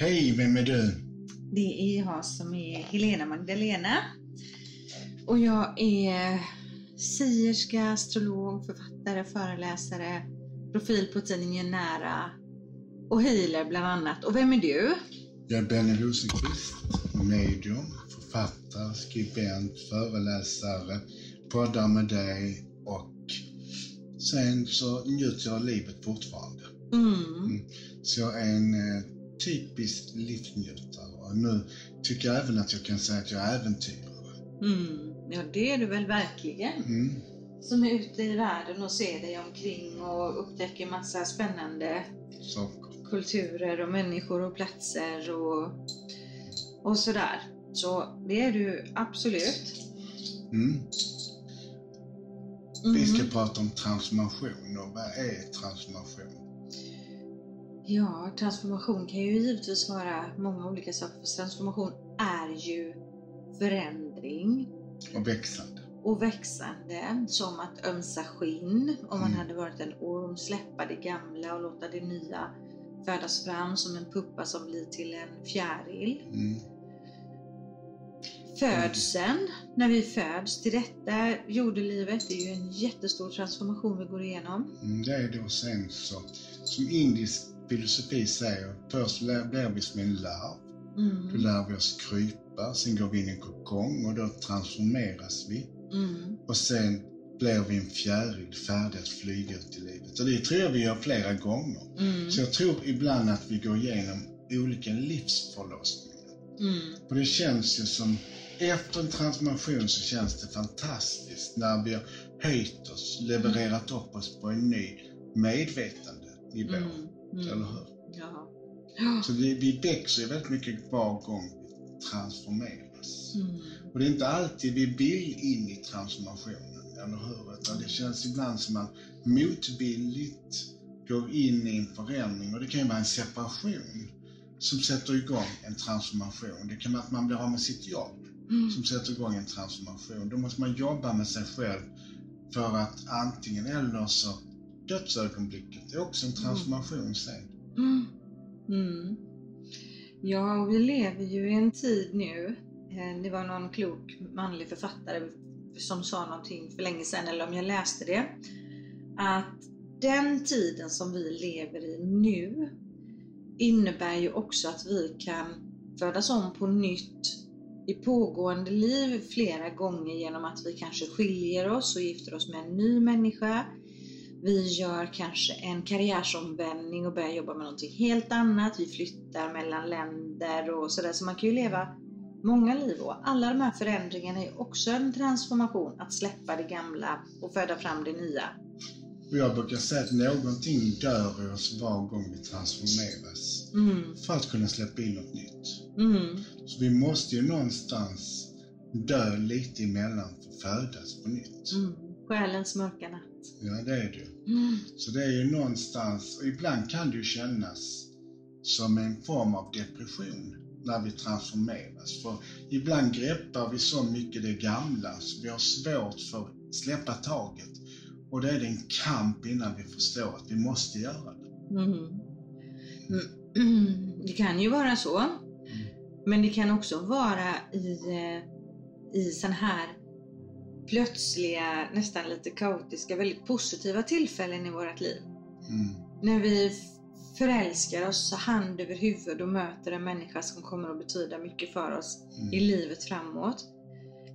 Hej, vem är du? Det är jag som är Helena Magdalena. Och jag är sierska, astrolog, författare, föreläsare, profil på tidningen Nära och healer bland annat. Och vem är du? Jag är Benny Rosenqvist, medium, författare, skribent, föreläsare, poddar med dig och sen så njuter jag av livet fortfarande. Mm. Så jag är en eh, typisk livsnjutare och nu tycker jag även att jag kan säga att jag är äventyrare. Mm. Ja, det är du väl verkligen. Mm. Som är ute i världen och ser dig omkring och upptäcker massa spännande Saker. kulturer och människor och platser och, och sådär. Så det är du absolut. Mm. Mm. Vi ska prata om transformation och vad är transformation? Ja, transformation kan ju givetvis vara många olika saker. För transformation är ju förändring Och växande. och växande. Som att ömsa skinn. Om man Mm. hade varit en orm, släppa det gamla och låta det nya födas fram som en puppa som blir till en fjäril. Mm. Födseln, när vi föds till detta jordelivet, det är ju en jättestor transformation vi går igenom. Mm, Det är då sen så, som indisk filosofi säger, först blir vi som en larv, då Mm. lär vi oss krypa, sen går vi in i en kokong och då transformeras vi. Mm. Och sen blir vi en fjäril färdig att flyga ut i livet. Och det tror jag vi gör flera gånger. Mm. Så jag tror ibland att vi går igenom olika livsförlossningar. Mm. Och det känns ju som, efter en transformation så känns det fantastiskt när vi har höjt oss, levererat upp oss på en ny medvetandenivå. Mm. Mm. Eller hur? Ja. Så vi, vi växer väldigt mycket var gång vi transformeras. Mm. Och det är inte alltid vi vill in i transformationen, eller hur? Utan det känns ibland som man motvilligt går in i en förändring och det kan ju vara en separation som sätter igång en transformation. Det kan vara att man blir av med sitt jobb Mm. som sätter igång en transformation. Då måste man jobba med sig själv för att antingen eller så dödsögonblicket är också en transformation sen. Mm. Mm. Ja, och vi lever ju i en tid nu. eh, Det var någon klok manlig författare som sa någonting för länge sedan, eller om jag läste det. Att den tiden som vi lever i nu innebär ju också att vi kan födas om på nytt i pågående liv flera gånger genom att vi kanske skiljer oss och gifter oss med en ny människa. Vi gör kanske en karriärsomvändning och börjar jobba med någonting helt annat. Vi flyttar mellan länder och sådär. Så man kan ju leva många liv och alla de här förändringarna är också en transformation. Att släppa det gamla och föda fram det nya. Jag brukar säga att någonting dör i oss var gång vi transformeras. Mm, För att kunna släppa in något nytt. mm, Så vi måste ju någonstans dö lite emellan för att födas på nytt. mm. Själens mörka natt. Ja, det är det. Mm, Så det är ju någonstans, och ibland kan det ju kännas som en form av depression när vi transformeras. För ibland greppar vi så mycket det gamla så vi har svårt för att släppa taget. Och då är det en kamp innan vi förstår att vi måste göra det. mm. Mm. Det kan ju vara så. Men det kan också vara i, eh, i sån här plötsliga, nästan lite kaotiska, väldigt positiva tillfällen i vårt liv. Mm. När vi förälskar oss hand över huvud och möter en människa som kommer att betyda mycket för oss Mm. i livet framåt.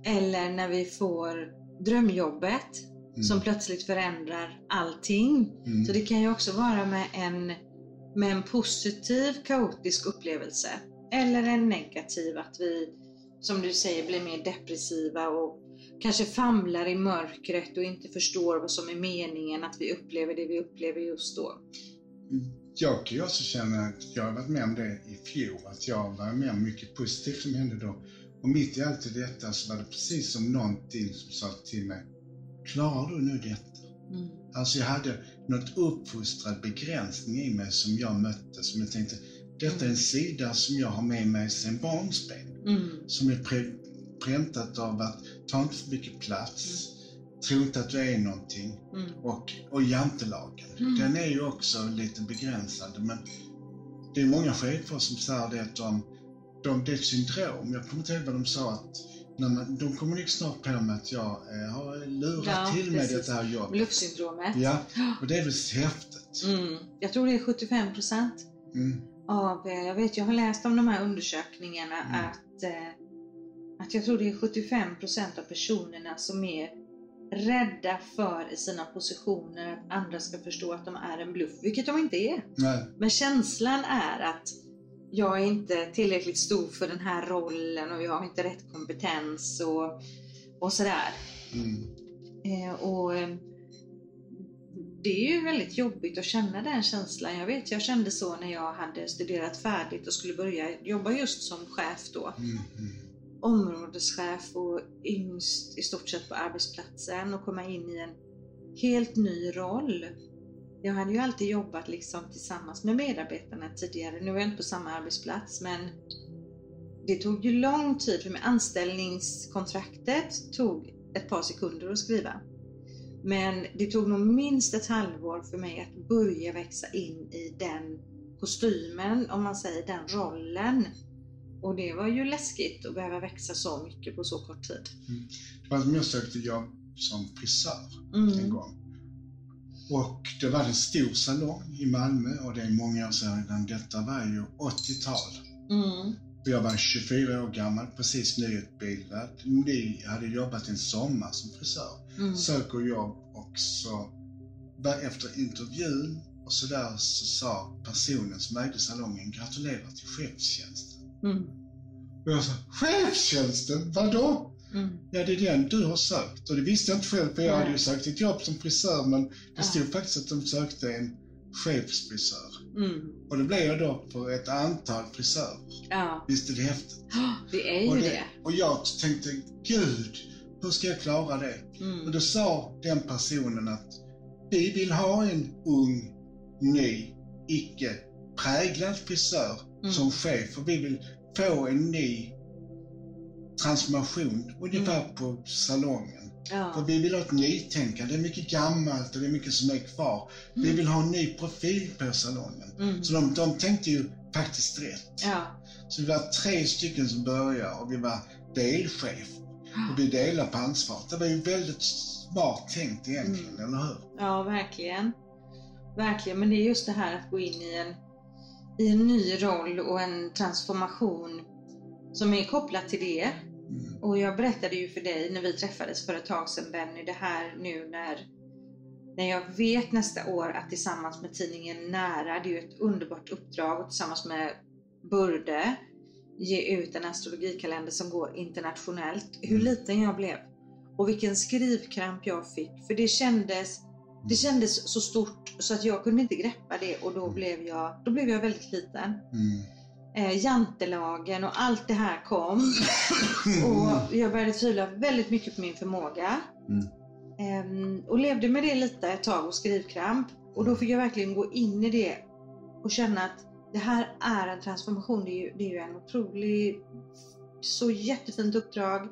Eller när vi får drömjobbet Mm. som plötsligt förändrar allting. Mm. Så det kan ju också vara med en, med en positiv kaotisk upplevelse. Eller en negativ, att vi, som du säger, blir mer depressiva och kanske famlar i mörkret och inte förstår vad som är meningen, att vi upplever det vi upplever just då. Jag kan ju också känna att jag har varit med om det i fjol, att jag var med om mycket positivt som hände då. Och mitt i allt detta så var det precis som någonting som sa till mig, klarar du nu detta? Mm. Alltså jag hade något uppfostrad begränsning i mig som jag mötte, som jag tänkte, detta är en sida som jag har med mig sedan barnsben. Mm. Som är prä- präntat av att ta inte för mycket plats, tro inte att du är någonting Mm. och, och jantelagen. Mm. Den är ju också lite begränsande men det är många chefer som säger det att de, de, det är ett syndrom. Jag kommer inte ihåg vad de sa att när man, de kommer nog snart på mig att jag eh, har lurat Ja, till mig precis. det här jobbet. Bluffsyndromet. Ja, och det är väl häftigt. Mm. Jag tror det är 75 procent Mm. av, eh, jag vet jag har läst om de här undersökningarna Mm. att, eh, att jag tror det är 75 procent av personerna som är rädda för i sina positioner att andra ska förstå att de är en bluff, vilket de inte är. Nej. Men känslan är att jag är inte tillräckligt stor för den här rollen och jag har inte rätt kompetens och, och sådär. Mm. Eh, och eh, det är ju väldigt jobbigt att känna den känslan. Jag vet, jag kände så när jag hade studerat färdigt och skulle börja jobba just som chef då. Mm. Områdeschef och yngst i stort sett på arbetsplatsen och komma in i en helt ny roll. Jag hade ju alltid jobbat liksom tillsammans med medarbetarna tidigare. Nu är jag inte på samma arbetsplats men det tog ju lång tid för mig. Anställningskontraktet tog ett par sekunder att skriva. Men det tog nog minst ett halvår för mig att börja växa in i den kostymen, om man säger den rollen. Och det var ju läskigt att behöva växa så mycket på så kort tid. Som jag sökte jobb som frisör en Mm. gång. Och det var en stor salong i Malmö och det är många år sedan. Detta var ju 80-tal. Mm. Jag var 24 år gammal, precis nyutbildad. Vi hade jobbat en sommar som frisör. Mm. Söker jobb och så efter intervjun och så där så sa personen som ägde salongen gratulerar till chefstjänsten. Mm. Och jag sa chefstjänsten? Vadå? Mm. Ja, det är den du har sökt. Och det visste jag inte själv för jag Nej. hade ju sökt ett jobb som frisör men det Ja. stod faktiskt att de sökte en chefsfrisör. Mm. Och det blev jag då för ett antal frisörer. Ja, Visst är det häftigt? det är ju Och, det. och jag tänkte, gud, hur ska jag klara det? Och Mm. då sa den personen att vi vill ha en ung, ny, icke präglad frisör Mm. som chef och vi vill få en ny transformation ungefär Mm. på salongen. För Ja. vi vill ha ett nytänkande. Det är mycket gammalt och det är mycket som är kvar. Vi vill ha en ny profil på salongen. Mm. Så de, de tänkte ju faktiskt rätt. Ja. Så vi var tre stycken som började och vi var delchef. Och vi delade på ansvaret. Det var ju väldigt smart tänkt egentligen, Mm. eller hur? ja, verkligen. Verkligen, men det är just det här att gå in i en, i en ny roll och en transformation som är kopplat till det. Mm. Och jag berättade ju för dig när vi träffades för ett tag sedan Benny, det här nu när, när jag vet nästa år att tillsammans med tidningen Nära, det är ju ett underbart uppdrag, och tillsammans med Burde ge ut en astrologikalender som går internationellt. Hur liten jag blev och vilken skrivkramp jag fick. För det kändes, det kändes så stort så att jag kunde inte greppa det och då blev jag, då blev jag väldigt liten. Mm. Eh, jantelagen och allt det här kom. Och jag började tvivla väldigt mycket på min förmåga. Mm. Ehm, och levde med det lite ett tag och skrivkramp. Och då fick jag verkligen gå in i det och känna att det här är en transformation. Det är ju, det är ju en otrolig, så jättefint uppdrag.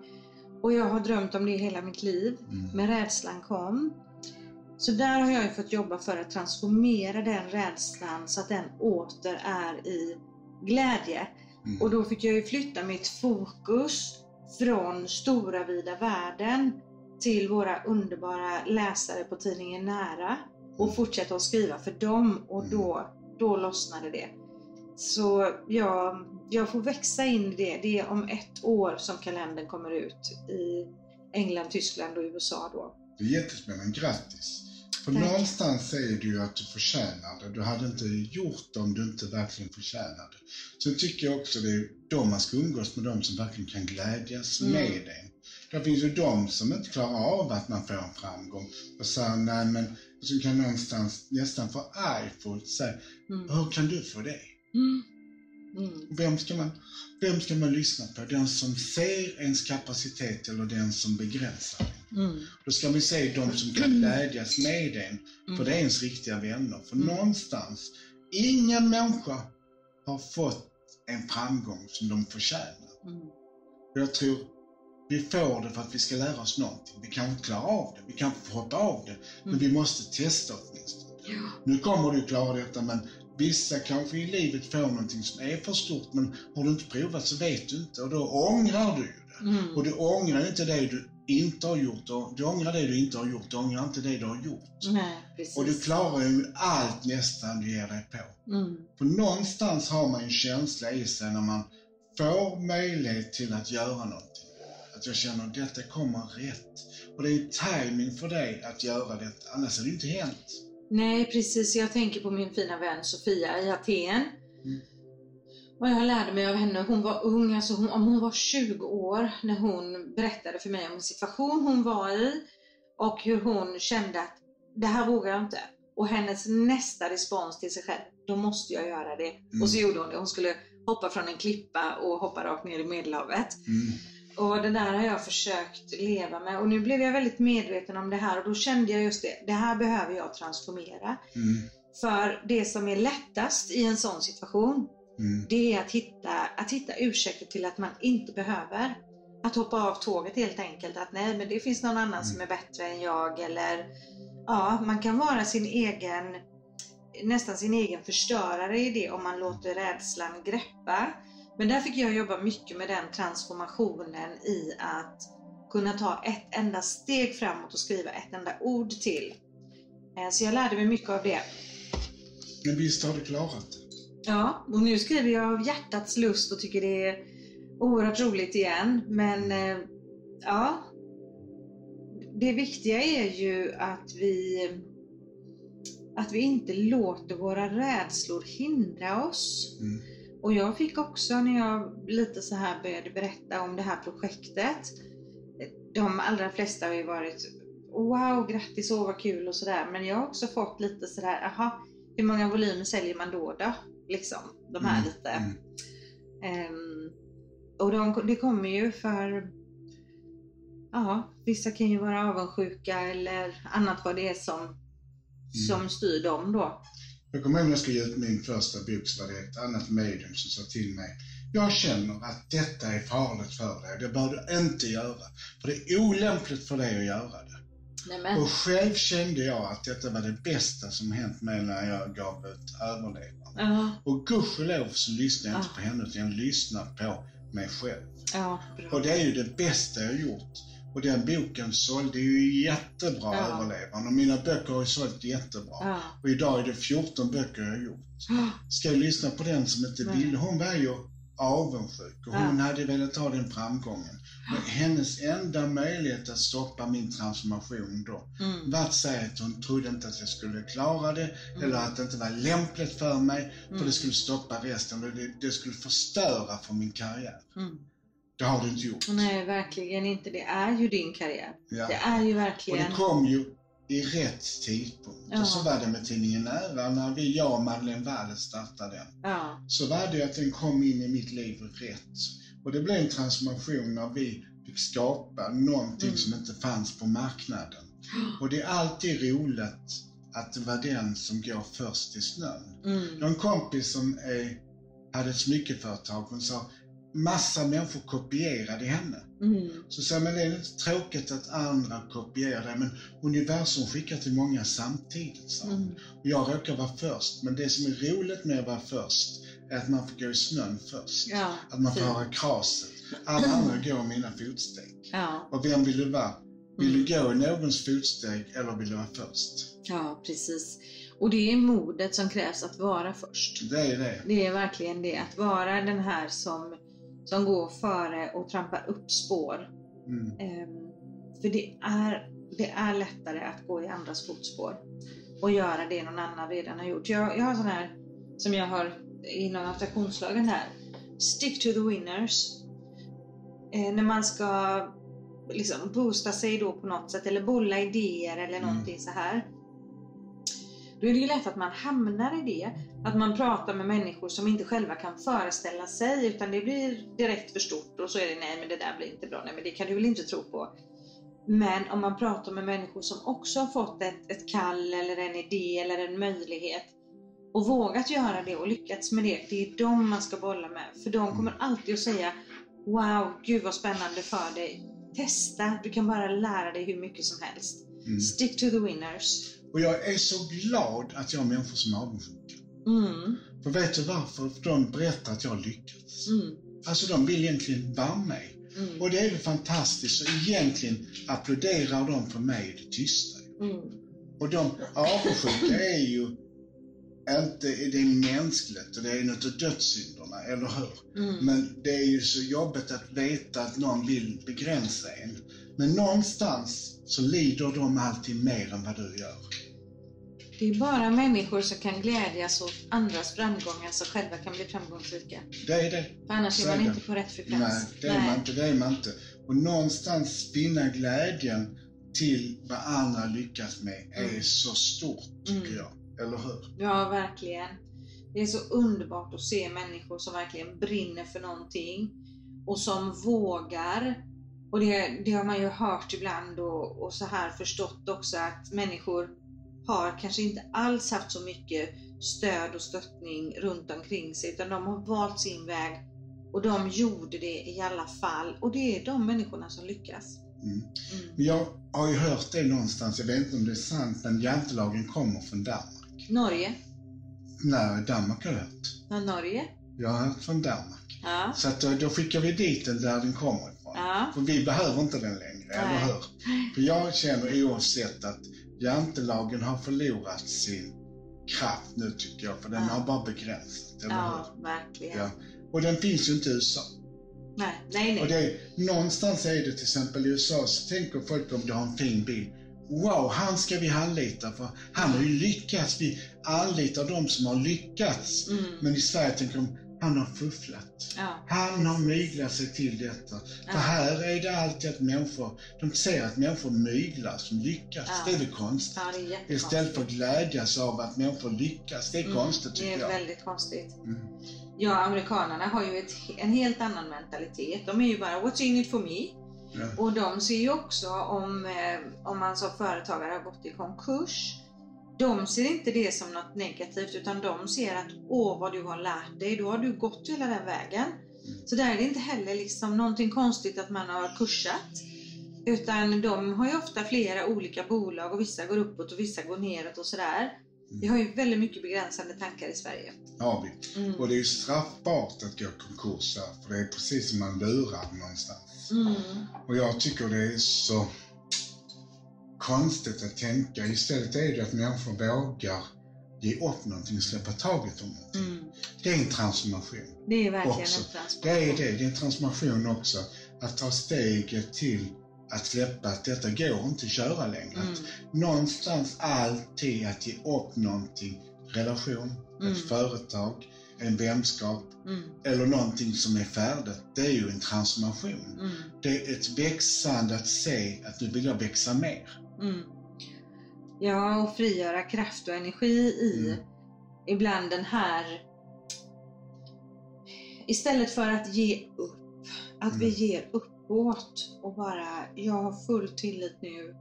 Och jag har drömt om det hela mitt liv. Mm. Men rädslan kom. Så där har jag ju fått jobba för att transformera den rädslan så att den åter är i glädje. Mm. Och då fick jag ju flytta mitt fokus från stora vida världen till våra underbara läsare på tidningen Nära och fortsätta att skriva för dem och då, då lossnade det. Så jag, jag får växa in i det. Det är om ett år som kalendern kommer ut i England, Tyskland och USA då. Det är jättespännande, grattis! För Tack. någonstans säger du ju att du förtjänar det. Du hade inte gjort det om du inte verkligen förtjänar det. Sen tycker jag också det är då man ska umgås med de som verkligen kan glädjas Mm. med det. Det finns ju de som inte klarar av att man får en framgång och säger nej men, som kan någonstans nästan få arg för att säga, Mm. hur kan du få det? Mm. Mm. Vem ska, man, vem ska man lyssna på? Den som ser ens kapacitet eller den som begränsar? Mm. Då ska vi se de som kan glädjas med den, för det är ens riktiga vänner. För Mm. någonstans, ingen människa har fått en framgång som de förtjänar. Mm. Jag tror vi får det för att vi ska lära oss någonting. Vi kan inte klara av det, vi kan få hoppa av det, men Mm. vi måste testa åtminstone. Ja. Nu kommer du klara detta, men Vissa kanske i livet får någonting som är för stort, men har du inte provat så vet du inte och då ångrar du ju det. Mm. Och du ångrar inte det du inte har gjort, och du ångrar det du inte har gjort, du ångrar inte det du har gjort. Nej. Och du klarar ju allt nästan du ger dig på. Mm. För någonstans har man en känsla i sig när man får möjlighet till att göra någonting. Att jag känner att detta kommer rätt. Och det är timing för dig att göra detta, annars hade det inte hänt. Nej, precis. Jag tänker på min fina vän Sofia i Aten. Mm. Och jag lärde mig av henne, hon var ung, alltså hon, om hon var 20 år när hon berättade för mig om en situation hon var i och hur hon kände att det här vågar jag inte. Och hennes nästa respons till sig själv, då måste jag göra det. Mm. Och så gjorde hon det. Hon skulle hoppa från en klippa och hoppa rakt ner i Medelhavet. Mm. Och det där har jag försökt leva med och nu blev jag väldigt medveten om det här och då kände jag just det, det här behöver jag transformera. Mm. För det som är lättast i en sån situation, Mm. det är att hitta, att hitta ursäkter till att man inte behöver. Att hoppa av tåget helt enkelt, att nej men det finns någon annan Mm. som är bättre än jag eller ja, man kan vara sin egen, nästan sin egen förstörare i det om man låter rädslan greppa. Men där fick jag jobba mycket med den transformationen i att kunna ta ett enda steg framåt och skriva ett enda ord till. Eh, Så jag lärde mig mycket av det. Men visst har du klarat det? Ja, och nu skriver jag av hjärtats lust och tycker det är oerhört roligt igen. Men eh, ja, det viktiga är ju att vi att vi inte låter våra rädslor hindra oss. Mm. Och jag fick också när jag lite så här började berätta om det här projektet. De allra flesta har ju varit Wow, grattis, åh vad kul och sådär. Men jag har också fått lite sådär, aha, hur många volymer säljer man då då? Liksom, de här Mm, lite. mm. Ehm, och de, det kommer ju för, ja, vissa kan ju vara avundsjuka eller annat vad det är som, som styr dem då. Jag kommer ihåg när jag skulle ge ut min första bok så var det ett annat medium som sa till mig Jag känner att detta är farligt för dig, det bör du inte göra. För det är olämpligt för dig att göra det. Nej, men, Och själv kände jag att detta var det bästa som hänt mig när jag gav ut överlevaren. Ja, Och gudskelov så lyssnade jag inte på henne utan jag lyssnade på mig själv. bra. Och det är ju det bästa jag gjort. Och den boken sålde ju jättebra, Ja. överlevaren. Och mina böcker har ju sålt jättebra. Ja. Och idag är det 14 böcker jag har gjort. Ska jag lyssna på den som inte Nej. ville? Hon var ju avundsjuk och Ja. hon hade velat ha den framgången. Men hennes enda möjlighet att stoppa min transformation då Mm. var att säga att hon trodde inte att jag skulle klara det Mm. eller att det inte var lämpligt för mig för Mm. det skulle stoppa resten och det, det skulle förstöra för min karriär. Mm. Det har det inte gjort. Nej, verkligen inte. Det är ju din karriär. Ja. Det är ju Och verkligen... det kom ju i rätt tidpunkt. Ja. Och så var det med tidningen Nära när vi, jag och Madeleine Walle startade den. Ja. så var det att den kom in i mitt liv rätt. Och det blev en transformation när vi fick skapa någonting Mm. som inte fanns på marknaden. Och det är alltid roligt att det var den som går först i snön. Jag har Mm. en kompis som är, hade ett smyckeföretag. Hon sa massa människor kopierade henne. Mm. Så jag, men det är tråkigt att andra kopierar det, men universum skickar till många samtidigt. sa hon. Mm. Och jag råkar vara först, men det som är roligt med att vara först är att man får gå i snön först. Ja, Att man får fint. höra kraset. Alla andra går mina fotsteg. Ja, Och vem vill du vara? Vill Mm. du gå i någons fotsteg eller vill du vara först? ja, precis. Och det är modet som krävs att vara först. Det är det. Det är verkligen det, att vara den här som, som går före och trampar upp spår. Mm. Ehm, för det är, det är lättare att gå i andras fotspår och göra det någon annan redan har gjort. Jag, jag har sån här som jag har inom attraktionslagen här. Stick to the winners. Eh, när man ska liksom boosta sig då på något sätt eller bolla idéer eller Mm. någonting så här. Då är det ju lätt att man hamnar i det. Att man pratar med människor som inte själva kan föreställa sig utan det blir direkt för stort och så är det nej men det där blir inte bra, nej men det kan du väl inte tro på. Men om man pratar med människor som också har fått ett, ett kall eller en idé eller en möjlighet och vågat göra det och lyckats med det, det är de man ska bolla med. För de kommer alltid att säga Wow, gud vad spännande för dig. Testa, du kan bara lära dig hur mycket som helst. Mm. Stick to the winners. Och jag är så glad att jag har människor som är avundsjuka. Mm. För vet du varför? För de berättar att jag har lyckats. Mm. Alltså de vill egentligen vara mig. Mm. Och det är väl fantastiskt. Så egentligen applåderar de för mig i det tysta. Mm. Och de avundsjuka är ju inte, det är mänskligt och det är en av dödssynderna, eller hur? Mm. Men det är ju så jobbigt att veta att någon vill begränsa en. Men någonstans så lider de alltid mer än vad du gör. Det är bara människor som kan glädjas åt andras framgångar som själva kan bli framgångsrika. Det är det. För annars Så är man det. inte på rätt frekvens. Nej, det är man inte. Det är man inte. Och någonstans finna glädjen till vad andra lyckas med är Mm. så stort, tycker Mm. jag. Eller hur? Ja, verkligen. Det är så underbart att se människor som verkligen brinner för någonting och som vågar. Och det, det har man ju hört ibland och, och så här förstått också att människor har kanske inte alls haft så mycket stöd och stöttning runt omkring sig utan de har valt sin väg och de gjorde det i alla fall. Och det är de människorna som lyckas. Mm. Mm. Jag har ju hört det någonstans, jag vet inte om det är sant, men jantelagen kommer från Danmark. Norge? Nej, Danmark har jag hört. Ja, Norge? Jag har hört från Danmark. Ja. Så att då, då skickar vi dit den där den kommer. Ja. För vi behöver inte den längre, eller Nej. hur? För jag känner oavsett att jantelagen har förlorat sin kraft nu tycker jag, för den Ja. har bara begränsat, eller hur? Ja, verkligen. Ja. Och den finns ju inte i USA. Nej, nej, Och nej. det, någonstans är det till exempel i USA så tänker folk om du har en fin bil. Wow, han ska vi anlita för han har ju lyckats. Vi anlitar de som har lyckats. Mm. Men i Sverige tänker de, han har fufflat. Ja. Han har myglat sig till detta. Ja. För här är det alltid att människor, de ser att människor myglar som lyckas. Ja. Det är väl konstigt. det. Istället för att glädjas av att människor lyckas. Det är Mm, konstigt tycker Det är jag. väldigt konstigt. Mm. Ja, amerikanerna har ju ett, en helt annan mentalitet. De är ju bara “What's in it for me?” Och de ser ju också om, eh, om man som företagare har gått i konkurs. De ser inte det som något negativt utan de ser att “Åh, vad du har lärt dig, då har du gått hela den vägen”. Mm. Så där är det inte heller liksom någonting konstigt att man har kursat. Utan de har ju ofta flera olika bolag och vissa går uppåt och vissa går neråt och sådär. Vi har ju väldigt mycket begränsande tankar i Sverige. Har vi. Mm. Och det är ju straffbart att gå konkurs här, för det är precis som man lurar någonstans. Mm. Och jag tycker det är så konstigt att tänka. Istället är det att människor vågar ge upp någonting släppa taget om någonting. Mm. Det är en transformation. Det är verkligen Också. en transformation. Det är det, det är en transformation också. Att ta steget till att släppa att detta går inte att köra längre. Mm. Att någonstans alltid att ge upp någonting, relation, Mm. ett företag, en vänskap Mm. eller någonting som är färdigt. Det är ju en transformation. Mm. Det är ett växande att se att nu vill jag växa mer. Mm. Ja, och frigöra kraft och energi i Mm. ibland den här Istället för att ge upp, att vi Mm. ger uppåt och bara, jag har full tillit nu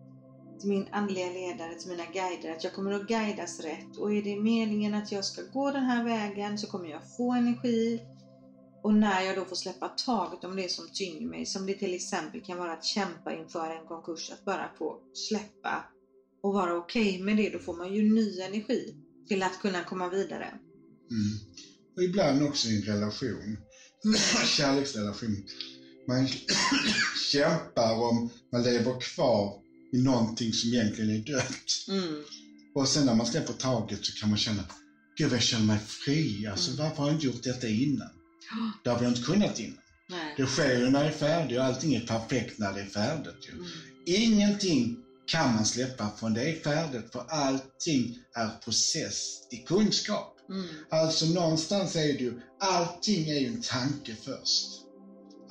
till min andliga ledare, till mina guider, att jag kommer att guidas rätt. Och är det meningen att jag ska gå den här vägen så kommer jag få energi. Och när jag då får släppa taget om det som tynger mig, som det till exempel kan vara att kämpa inför en konkurs, att bara få släppa och vara okej med det, då får man ju ny energi till att kunna komma vidare. Mm. Och ibland också i en relation, kärleksrelation. Man kämpar om man lever kvar i någonting som egentligen är dött. Mm. Och sen när man släpper taget så kan man känna, gud jag känner mig fri. Alltså Mm. varför har jag inte gjort detta innan? Det har vi inte kunnat innan. Nej. Det sker ju när det är färdigt och allting är perfekt när det är färdigt. Ju. Mm. Ingenting kan man släppa från det är färdigt för allting är process i kunskap. Mm. Alltså någonstans är det ju, allting är ju en tanke först.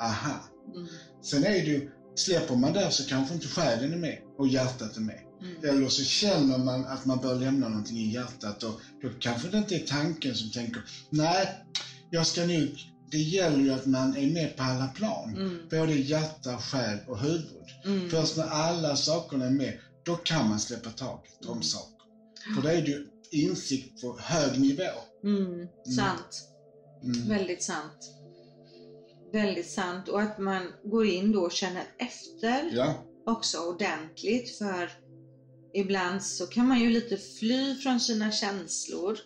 Aha. Mm. Sen är det ju, släpper man där så kanske inte själen är med och hjärtat är med. Mm. Eller så känner man att man bör lämna någonting i hjärtat och då kanske det inte är tanken som tänker, nej, jag ska nog, det gäller ju att man är med på alla plan. Mm. Både hjärta, själ och huvud. Mm. Först när alla sakerna är med, då kan man släppa taget om Mm. saker. För då är det ju insikt på hög nivå. Mm. Sant. Mm. Väldigt sant. Väldigt sant. Och att man går in då och känner efter Ja, också ordentligt. För ibland så kan man ju lite fly från sina känslor.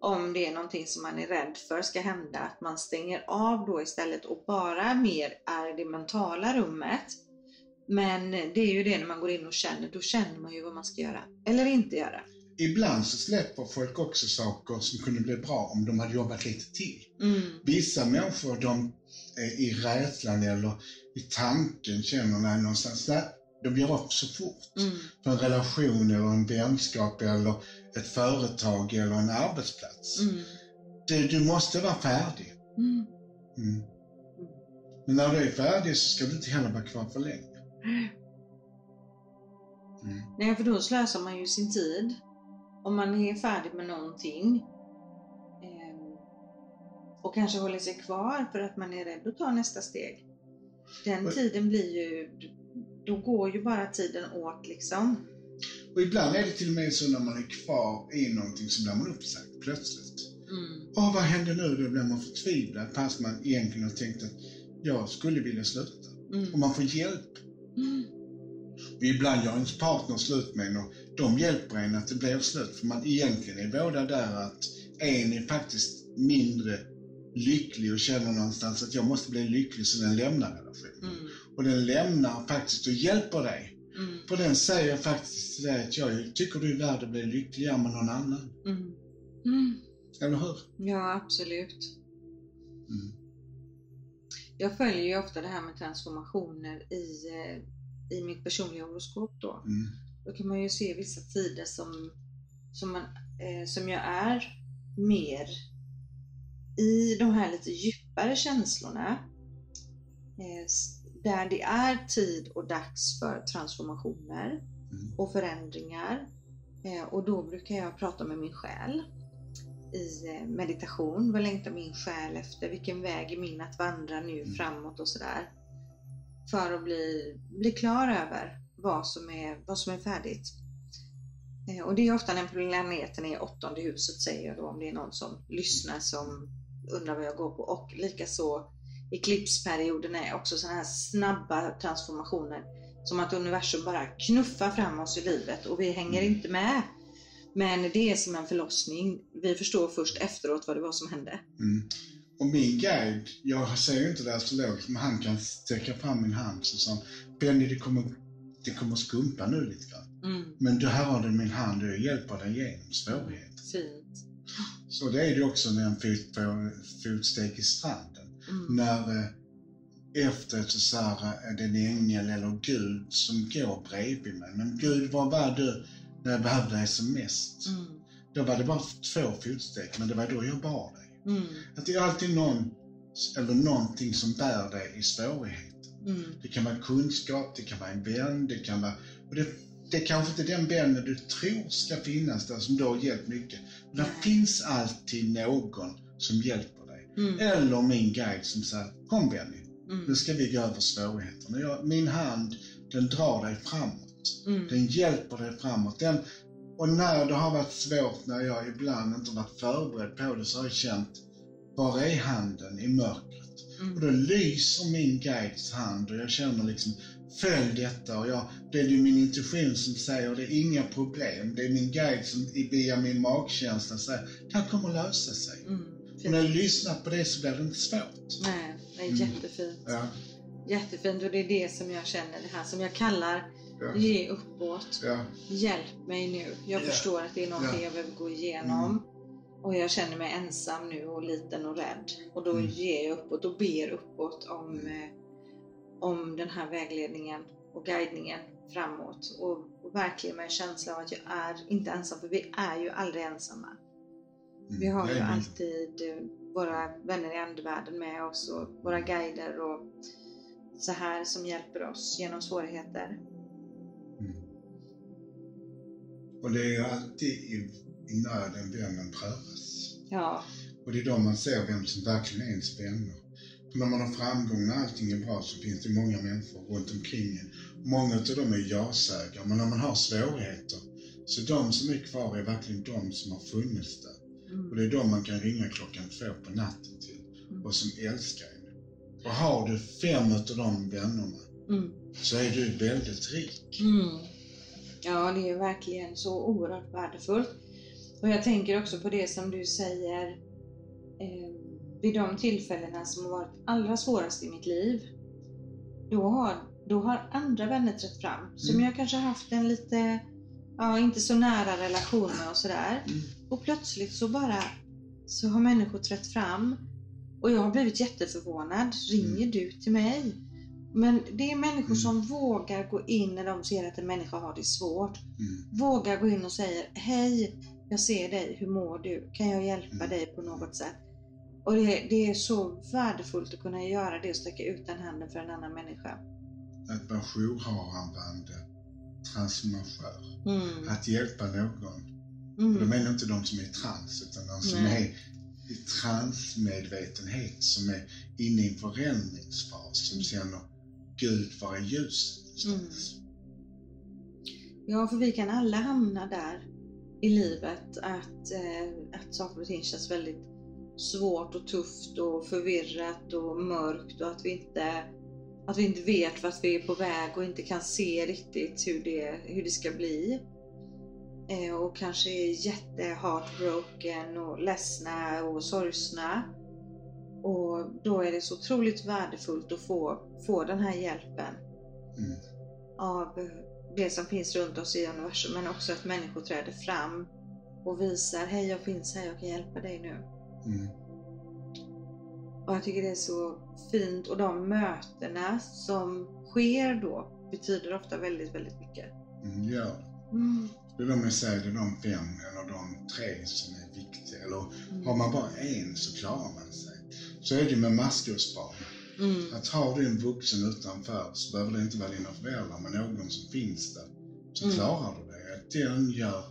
Om det är någonting som man är rädd för ska hända, att man stänger av då istället och bara mer är det mentala rummet. Men det är ju det när man går in och känner, då känner man ju vad man ska göra eller inte göra. Ibland så släpper folk också saker som kunde bli bra om de hade jobbat lite till. Mm. Vissa människor de i rädslan eller i tanken känner när någonstans, där, de ger upp så fort. Mm. För en relation eller en vänskap eller ett företag eller en arbetsplats. Mm. Det, du måste vara färdig. Mm. Mm. Men när du är färdig så ska du inte heller vara kvar för länge. Mm. Nej, för då slösar man ju sin tid. Om man är färdig med någonting ehm, och kanske håller sig kvar för att man är rädd att ta nästa steg. Den tiden blir ju, då går ju bara tiden åt liksom. Och ibland är det till och med så när man är kvar i någonting så blir man uppsagd plötsligt. Mm. Åh, vad hände nu? Då blir man förtvivlad fast man egentligen har tänkt att jag skulle vilja sluta. Och Mm. man får hjälp. Mm. Och ibland gör ens partner slut med en och de hjälper en att det blir slut. För man egentligen är båda där att en är faktiskt mindre lycklig och känner någonstans att jag måste bli lycklig så den lämnar relationen. Mm. Och den lämnar faktiskt och hjälper dig. Mm. För den säger faktiskt till dig att jag tycker du är värd att bli lyckligare med någon annan. Mm. Mm. Eller hur? Ja, absolut. Mm. Jag följer ju ofta det här med transformationer i, eh, i mitt personliga horoskop då. Mm. Då kan man ju se vissa tider som, som, man, eh, som jag är mer i de här lite djupare känslorna. Eh, där det är tid och dags för transformationer Mm. och förändringar. Eh, och då brukar jag prata med min själ i eh, meditation. Vad längtar min själ efter? Vilken väg är min att vandra nu Mm. framåt och sådär. För att bli, bli klar över vad som är, vad som är färdigt. Eh, Och det är ofta när planeten är i åttonde huset säger jag då om det är någon som lyssnar som undrar vad jag går på. Och likaså eklipsperioden är också sådana här snabba transformationer. Som att universum bara knuffar fram oss i livet och vi hänger Mm. inte med. Men det är som en förlossning. Vi förstår först efteråt vad det var som hände. Mm. Och min guide, jag säger inte det astrologiskt, men han kan sträcka fram min hand sa han, Benny det kommer, det kommer skumpa nu lite grann. Mm, Men du här har du min hand och jag hjälper dig igenom svårigheter. fint. Så det är det också när en fot fotsteg i stranden. Mm, När eh, efteråt så är det en ängel eller Gud som går bredvid mig. Men Gud, var var du när jag behövde dig som mest? mm, Då var det bara två fotsteg, men det var då jag bar dig. mm, Att det är alltid någon eller någonting som bär dig i svårigheter. mm, Det kan vara kunskap, det kan vara en vän, det kan vara... Och det, det är kanske inte den vännen du tror ska finnas där som du har hjälpt mycket. Men det finns alltid någon som hjälper. Mm, Eller min guide som säger Kom Benny, nu mm, ska vi gå över svårigheterna. Jag, min hand, den drar dig framåt. mm, Den hjälper dig framåt. Den, och när det har varit svårt, när jag ibland inte varit förberedd på det, så har jag känt, var är handen i mörkret? Och mm, då lyser min guides hand och jag känner liksom, följ detta. Och jag, det är ju min intuition som säger, det är inga problem. Det är min guide som via min magkänsla säger, det här kommer lösa sig. mm. När jag lyssnar på det så blir det inte svårt. Nej, det är Mm. jättefint. Ja, Jättefint och det är det som jag känner, det här som jag kallar ja, ge uppåt. ja. Hjälp mig nu. Jag Ja. förstår att det är någonting Ja. jag behöver gå igenom. Och jag känner mig ensam nu och liten och rädd. Och då Mm. ger jag uppåt och ber uppåt om, eh, om den här vägledningen och guidningen framåt. Och, och verkligen med en känsla av att jag är inte ensam, för vi är ju aldrig ensamma. Mm, Vi har ju alltid eh, våra vänner i andevärlden med oss och våra guider och så här som hjälper oss genom svårigheter. Mm. Och det är ju alltid i, i nöden vännen prövas. Ja, Och det är då man ser vem som verkligen är ens vänner. För när man har framgång, när allting är bra, så finns det många människor runt omkring en. Många av dem är ja-sägare, men när man har svårigheter, så de som är kvar är verkligen de som har funnits där. Mm. Och det är de man kan ringa klockan två på natten till, Mm. och som älskar en. Och har du fem av de vännerna, Mm. så är du väldigt rik. Mm. Ja, det är verkligen så oerhört värdefullt. Och jag tänker också på det som du säger eh, vid de tillfällena som har varit allra svårast i mitt liv. Då har, då har andra vänner trätt fram som Mm. jag kanske haft en lite, ja inte så nära relation med och sådär. Och plötsligt så bara så har människor trätt fram och jag har blivit jätteförvånad. Ringer Mm. du till mig? Men det är människor Mm. som vågar gå in när de ser att en människa har det svårt. Mm. Vågar gå in och säger Hej, jag ser dig, hur mår du? Kan jag hjälpa Mm. dig på något sätt? Och det, det är så värdefullt att kunna göra det och sträcka ut den handen för en annan människa. Att vara jourhavande transformatör. Mm. Att hjälpa någon. Och då Mm. menar jag inte de som är i trans, utan de som Nej. är i transmedvetenhet, som är inne i en förändringsfas, som Mm. känner Gud, var är ljuset någonstans? Ja, för vi kan alla hamna där i livet att, eh, att saker och ting känns väldigt svårt och tufft och förvirrat och mörkt och att vi inte, att vi inte vet vart vi är på väg och inte kan se riktigt hur det, hur det ska bli. Eh, och kanske är jätte heartbroken och ledsna och sorgsna. Och då är det så otroligt värdefullt att få, få den här hjälpen Mm. av det som finns runt oss i universum men också att människor träder fram och visar hej jag finns här, jag kan hjälpa dig nu. Mm. Och jag tycker det är så fint och de mötena som sker då betyder ofta väldigt, väldigt mycket. Mm. Ja. Är de jag säger, det är de fem eller de tre som är viktiga. Eller Mm. har man bara en så klarar man sig. Så är det med maskrosbarn. Mm. Att har du en vuxen utanför så behöver det inte vara dina föräldrar, men någon som finns där. Så Mm. klarar du det. Att den gör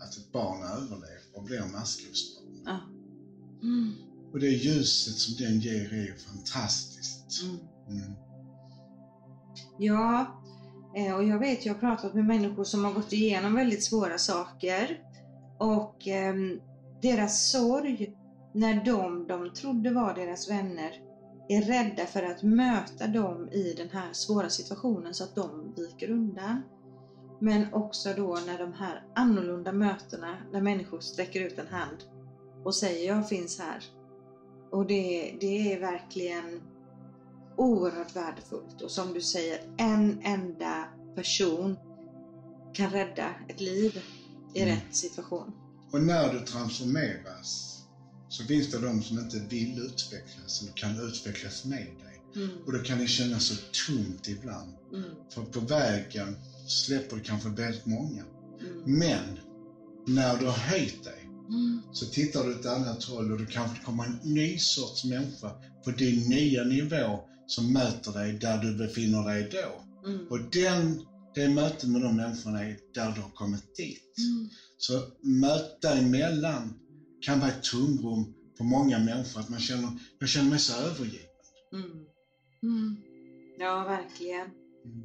att ett barn överlever och blir maskrosbarn. Ja. Mm. Och det ljuset som den ger är fantastiskt. Mm. Mm. Ja, eh, och jag vet, jag har pratat med människor som har gått igenom väldigt svåra saker och eh, deras sorg när de de trodde var deras vänner är rädda för att möta dem i den här svåra situationen så att de viker undan. Men också då när de här annorlunda mötena, när människor sträcker ut en hand och säger jag finns här. Och det, det är verkligen oerhört värdefullt och som du säger, en enda person kan rädda ett liv i Mm. rätt situation. Och när du transformeras så finns det de som inte vill utvecklas eller kan utvecklas med dig. Mm. Och då kan det kännas så tomt ibland. Mm. För på vägen släpper du kanske väldigt många. Mm. Men när du har höjt dig Mm. så tittar du åt ett annat håll och det kanske kommer en ny sorts människa på din nya nivå som möter dig där du befinner dig då. Mm. Och den, det mötet med de människorna är där du har kommit dit. Mm. Så möt däremellan kan vara ett tomrum för många människor, att man känner, jag känner mig så övergiven. Mm. Mm. Ja, verkligen. Mm.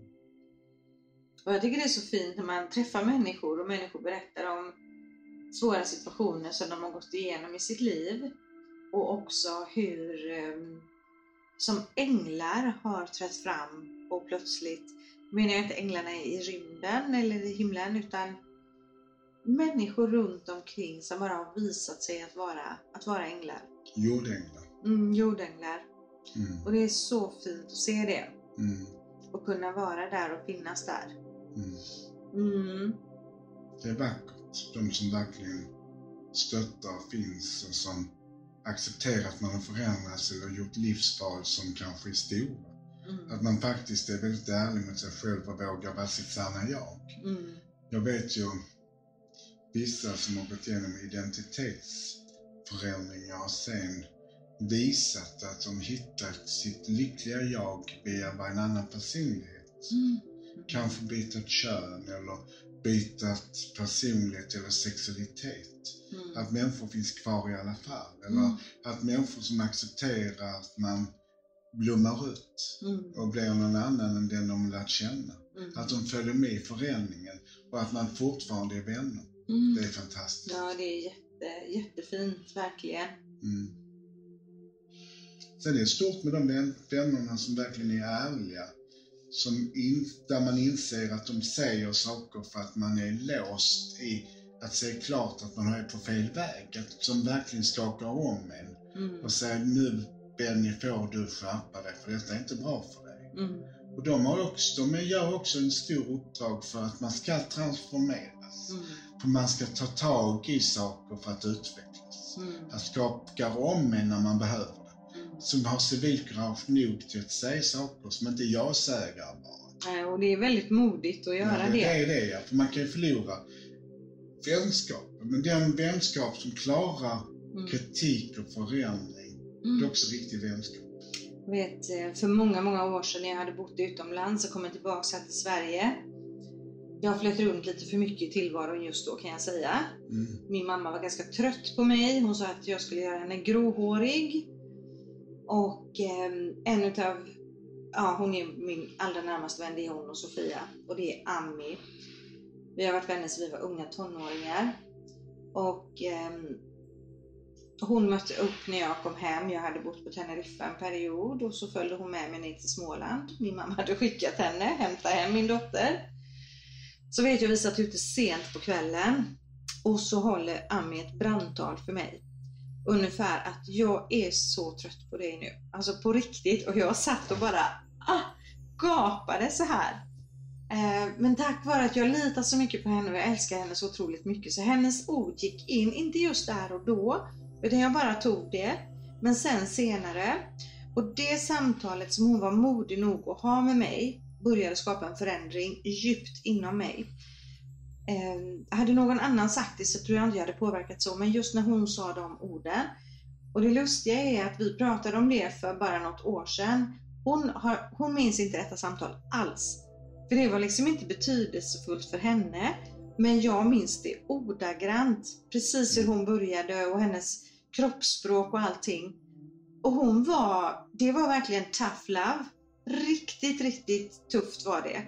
Och jag tycker det är så fint när man träffar människor och människor berättar om svåra situationer som de har gått igenom i sitt liv. Och också hur ehm, som änglar har trätt fram och plötsligt, menar jag inte änglarna i rymden eller i himlen utan människor runt omkring som bara har visat sig att vara, att vara änglar. Jordänglar. Mm, jordänglar. Mm. Och det är så fint att se det Mm. och kunna vara där och finnas där. Mm. Mm. Det är vackert. De som verkligen stöttar och finns och som accepterar att man har förändrats eller gjort livsval som kanske är stora. Mm. Att man faktiskt är väldigt ärlig mot sig själv och vågar vara sitt sanna jag. Mm. Jag vet ju vissa som har gått igenom identitetsförändringar och sen visat att de hittat sitt lyckliga jag via en annan personlighet. Mm. Kanske bytt kön eller bytt personlighet eller sexualitet. Mm. Att människor finns kvar i alla fall. Eller Mm. att människor som accepterar att man blommar ut Mm. och blir någon annan än den de lärt känna. Mm. Att de följer med i förändringen och att man fortfarande är vänner. Mm. Det är fantastiskt. Ja, det är jätte, jättefint, verkligen. Mm. Sen är det stort med de vän- vännerna som verkligen är ärliga. Som in, där man inser att de säger saker för att man är låst i att se klart att man är på fel väg, att, som verkligen skakar om en Mm. och säger nu Benny får du skärpa dig för detta är inte bra för dig. Mm. Och de, har också, de gör också en stor uppdrag för att man ska transformeras. Mm. För man ska ta tag i saker för att utvecklas. Mm. Att skaka om en när man behöver. Som har civilkurage nog till att säga saker som inte jag säger bara. Nej, Och det är väldigt modigt att göra Men det. det är det ja, för man kan ju förlora vänskapen. Men den vänskap som klarar Mm. kritik och förändring, det Mm. är också riktig vänskap. Jag vet, eh, för många, många år sedan när jag hade bott utomlands och kommit tillbaka här till Sverige. Jag flöt runt lite för mycket i tillvaron just då kan jag säga. Mm. Min mamma var ganska trött på mig. Hon sa att jag skulle göra henne gråhårig. Och eh, en utav, ja hon är min allra närmaste vän, det är hon och Sofia. Och det är Ami. Vi har varit vänner sedan vi var unga tonåringar. Och ehm, hon mötte upp när jag kom hem. Jag hade bott på Teneriffa en period och så följde hon med mig ner till Småland. Min mamma hade skickat henne, hämta hem min dotter. Så vet jag, vi satt ute sent på kvällen och så håller Ami ett brandtal för mig. Ungefär att jag är så trött på dig nu. Alltså på riktigt. Och jag satt och bara ah, gapade så här. Eh, men tack vare att jag litar så mycket på henne och jag älskar henne så otroligt mycket så hennes ord gick in, inte just där och då, utan jag bara tog det. Men sen senare. Och det samtalet som hon var modig nog att ha med mig började skapa en förändring djupt inom mig. Eh, hade någon annan sagt det så tror jag inte jag hade påverkat så, men just när hon sa de orden. Och det lustiga är att vi pratade om det för bara något år sedan. Hon, har, hon minns inte detta samtal alls. För det var liksom inte betydelsefullt för henne. Men jag minns det ordagrant. Precis hur hon började och hennes kroppsspråk och allting. Och hon var, det var verkligen tough love. Riktigt, riktigt tufft var det.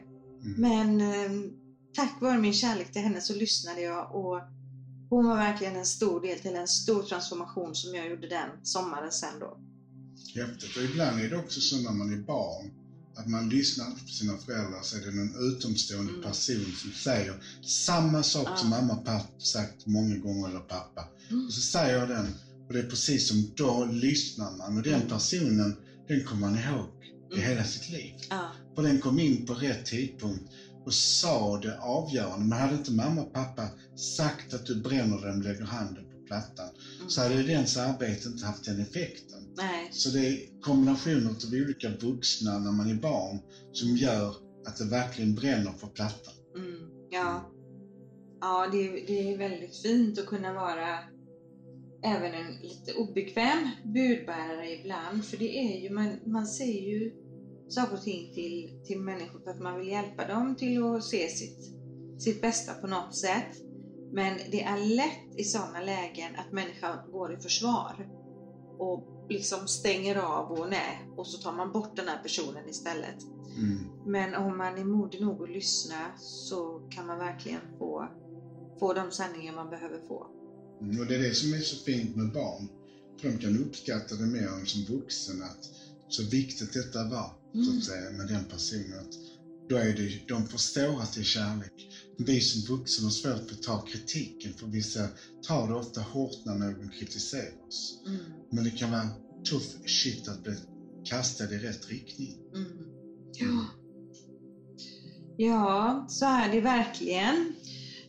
Mm. Men eh, tack vare min kärlek till henne så lyssnade jag och hon var verkligen en stor del till en stor transformation som jag gjorde den sommaren sen då. Häftigt. Och ibland är det också så när man är barn, att man lyssnar på sina föräldrar så är det någon utomstående Mm. person som säger samma sak Ja. som mamma och sagt många gånger, eller pappa. Mm. Och så säger den, och det är precis som då lyssnar man och den Mm. personen, den kommer man ihåg i Mm. hela sitt liv. Ja. För den kom in på rätt tidpunkt och sa det avgörande. Men hade inte mamma och pappa sagt att du bränner den och lägger handen på plattan Mm. så hade dens arbete inte haft den effekten. Nej. Så det är kombinationer av olika vuxna när man är barn som gör att det verkligen bränner på plattan. Mm. Ja. Ja, det, är- det är väldigt fint att kunna vara även en lite obekväm budbärare ibland. För det är ju, man, man ser ju saker och ting till, till människor för att man vill hjälpa dem till att se sitt, sitt bästa på något sätt. Men det är lätt i sådana lägen att människan går i försvar och liksom stänger av och nej, och så tar man bort den här personen istället. Mm. Men om man är modig nog att lyssna så kan man verkligen få, få de sanningar man behöver få. Mm. Och det är det som är så fint med barn. För de kan uppskatta det mer än som vuxen att så viktigt detta var, så Mm. att säga, med den personen. Att då är det, de förstår att det är kärlek. Vi som vuxna har svårt att ta kritiken för vissa tar det ofta hårt när någon kritiserar oss. Mm. Men det kan vara tuff shit att bli kastad i rätt riktning. Mm. Ja. ja, så är det verkligen.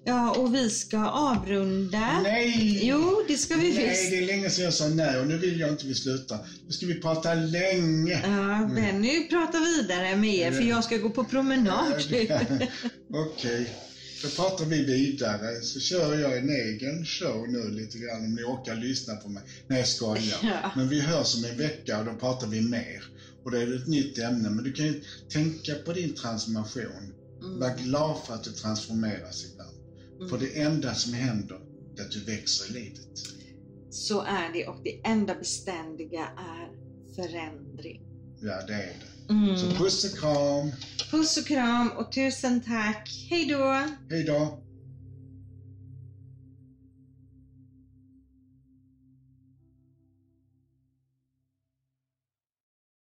Ja, och vi ska avrunda. Nej! Jo, det ska vi Nej, visst. det är länge sedan jag sa nej och nu vill jag inte vi slutar. Nu ska vi prata länge. Ja, Benny pratar vidare med er för jag ska gå på promenad. Okej, då pratar vi vidare. Så kör jag en egen show nu lite grann om ni orkar lyssna på mig. Nej, jag skojar. Ja. Men vi hörs om en vecka och då pratar vi mer. Och då är det ett nytt ämne. Men du kan ju tänka på din transformation. Mm. Var glad för att du transformeras ibland. För det enda som händer är att du växer i livet. Så är det och det enda beständiga är förändring. Ja, det är det. Mm. Så puss och kram. Puss och kram och tusen tack. Hej då! Hej då!